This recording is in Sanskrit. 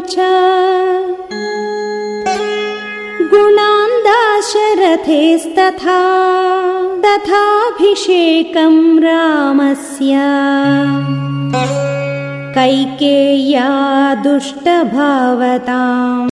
च गुणान् दाशरथेस्तथा तथाभिषेकम् रामस्य। कैकेय्या दुष्टभावताम्।